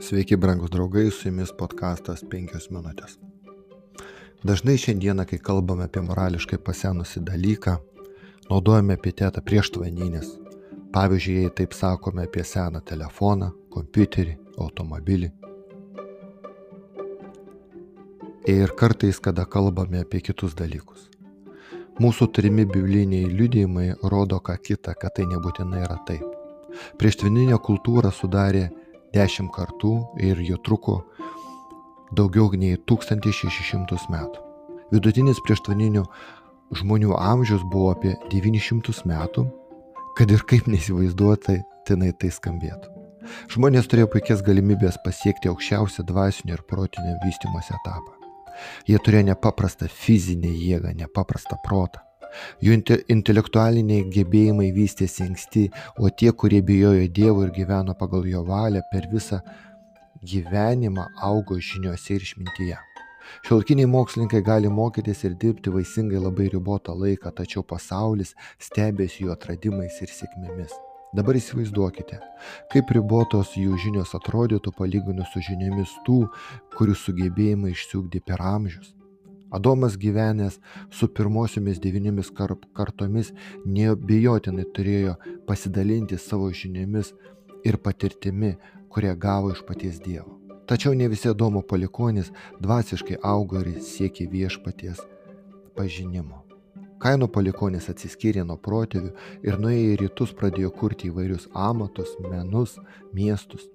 Sveiki, brangus draugai, su jumis podkastas 5 minutės. Dažnai šiandieną, kai kalbame apie morališkai pasenusi dalyką, naudojame epitetą prieštvaninis. Pavyzdžiui, jei taip sakome apie seną telefoną, kompiuterį, automobilį. Ir kartais, kada kalbame apie kitus dalykus. Mūsų turimi bibliniai liudijimai rodo ką kitą, kad tai nebūtinai yra taip. Prieštvininė kultūra sudarė dešimt kartų ir jų truko daugiau nei 1600 metų. Vidutinis prieštvaninių žmonių amžius buvo apie 900 metų, kad ir kaip neįsivaizduotai tenai tai skambėtų. Žmonės turėjo puikias galimybės pasiekti aukščiausią dvasinio ir protinio vystimosi etapą. Jie turėjo nepaprastą fizinę jėgą, nepaprastą protą. Jų intelektualiniai gebėjimai vystėsi anksti, o tie, kurie bijojo Dievo ir gyveno pagal jo valią, per visą gyvenimą augo žiniuose ir išmintyje. Šiolkiniai mokslininkai gali mokytis ir dirbti vaisingai labai ribotą laiką, tačiau pasaulis stebėsi jų atradimais ir sėkmėmis. Dabar įsivaizduokite, kaip ribotos jų žinios atrodytų palyginus su žiniomis tų, kurių sugebėjimai išsiugdė per amžius. Adomas gyvenęs su pirmosiomis devyniomis kartomis neabejotinai turėjo pasidalinti savo žiniomis ir patirtimi, kurią gavo iš paties Dievo. Tačiau ne visi Adomo palikonys dvasiškai augo ir siekė viešpaties pažinimo. Kaino palikonis atsiskyrė nuo protėvių ir nuėję į rytus pradėjo kurti įvairius amatus, menus, miestus.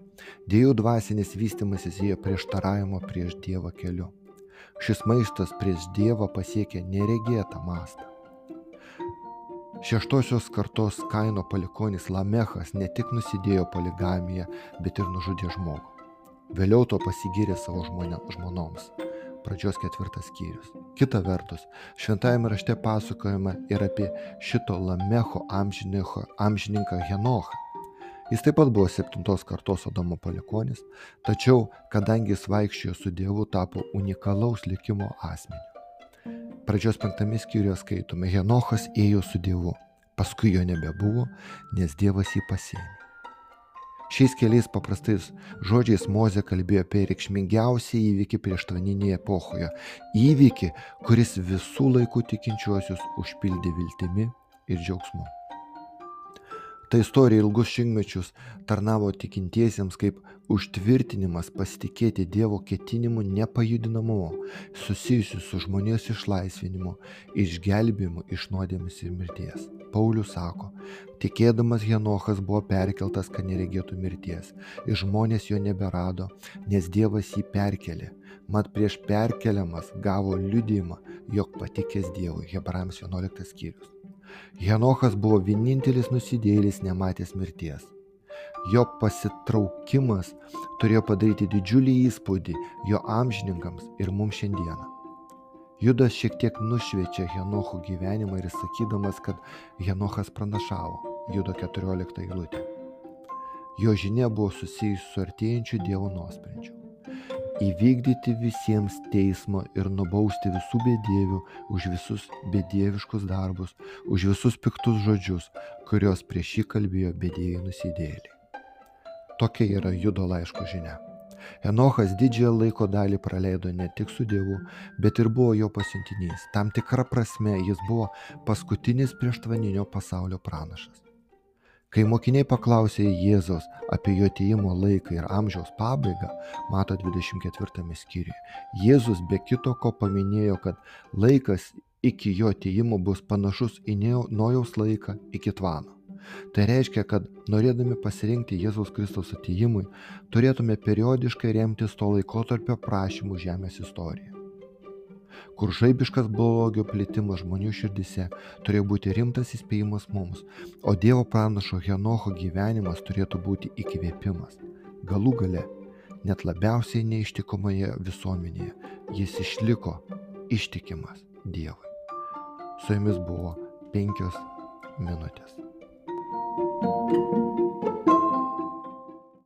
Dėjų dvasinis vystimasis ėjo prieštaravimo prieš Dievą keliu. Šis maistas prieš Dievą pasiekė neregėtą mastą. Šeštosios kartos kaino palikonis Lamechas ne tik nusidėjo poligamiją, bet ir nužudė žmogų. Vėliau to pasigyrė savo žmonė, žmonoms. Pradžios ketvirtas skyrius. Kita vertus, šventajame rašte pasakojama ir apie šito Lamecho amžininką Henochą. Jis taip pat buvo septintos kartos Adomo palikonis, tačiau kadangi jis vaikščiojo su Dievu, tapo unikalaus likimo asmeniu. Pradžios penktame skyriuje skaitome, Henochas ėjo su Dievu, paskui jo nebebuvo, nes Dievas jį pasėmė. Šiais keliais paprastais žodžiais Moze kalbėjo apie reikšmingiausią įvykį prieštvaninėje epochoje. Įvykį, kuris visų laikų tikinčiuosius užpildė viltimi ir džiaugsmu. Ta istorija ilgus šimtmečius tarnavo tikintiesiems kaip užtvirtinimas pasitikėti Dievo ketinimu nepajudinamumu, susijusiu su žmonijos išlaisvinimu, išgelbėjimu iš nuodėmis ir mirties. Paulius sako, tikėdamas Henochas buvo perkeltas, kad neregėtų mirties, ir žmonės jo neberado, nes Dievas jį perkelė. Mat prieš perkeliamas gavo liudymą, jog patikės Dievui. Hebrams 11 skyrius. Henochas buvo vienintelis nusidėjėlis nematęs mirties. Jo pasitraukimas turėjo padaryti didžiulį įspūdį jo amžininkams ir mums šiandieną. Judas šiek tiek nušviečia Henocho gyvenimą ir sakydamas, kad Henochas pranašavo Judo 14 eilutė. Jo žinia buvo susijusi su artėjančiu Dievo nuosprendžiu įvykdyti visiems teismą ir nubausti visų bedievių už visus bedieviškus darbus, už visus piktus žodžius, kuriuos prieš jį kalbėjo bedieviai nusidėliai. Tokia yra Judo laiško žinia. Enochas didžiąją laiko dalį praleido ne tik su Dievu, bet ir buvo jo pasiuntinys. Tam tikra prasme jis buvo paskutinis prieštvaninio pasaulio pranašas. Kai mokiniai paklausė Jėzos apie jo atėjimo laiką ir amžiaus pabaigą, mato 24 skyriuje, Jėzus be kito ko paminėjo, kad laikas iki jo atėjimo bus panašus į Nojaus laiką iki Tvano. Tai reiškia, kad norėdami pasirinkti Jėzaus Kristaus atėjimui, turėtume periodiškai remtis to laikotarpio prašymų žemės istoriją kur žaibiškas blogio plitimas žmonių širdise turėjo būti rimtas įspėjimas mums, o Dievo pranašo Henocho gyvenimas turėtų būti įkvėpimas. Galų gale, net labiausiai neištikomoje visuomenėje, jis išliko ištikimas Dievui. Su jumis buvo penkios minutės. thank you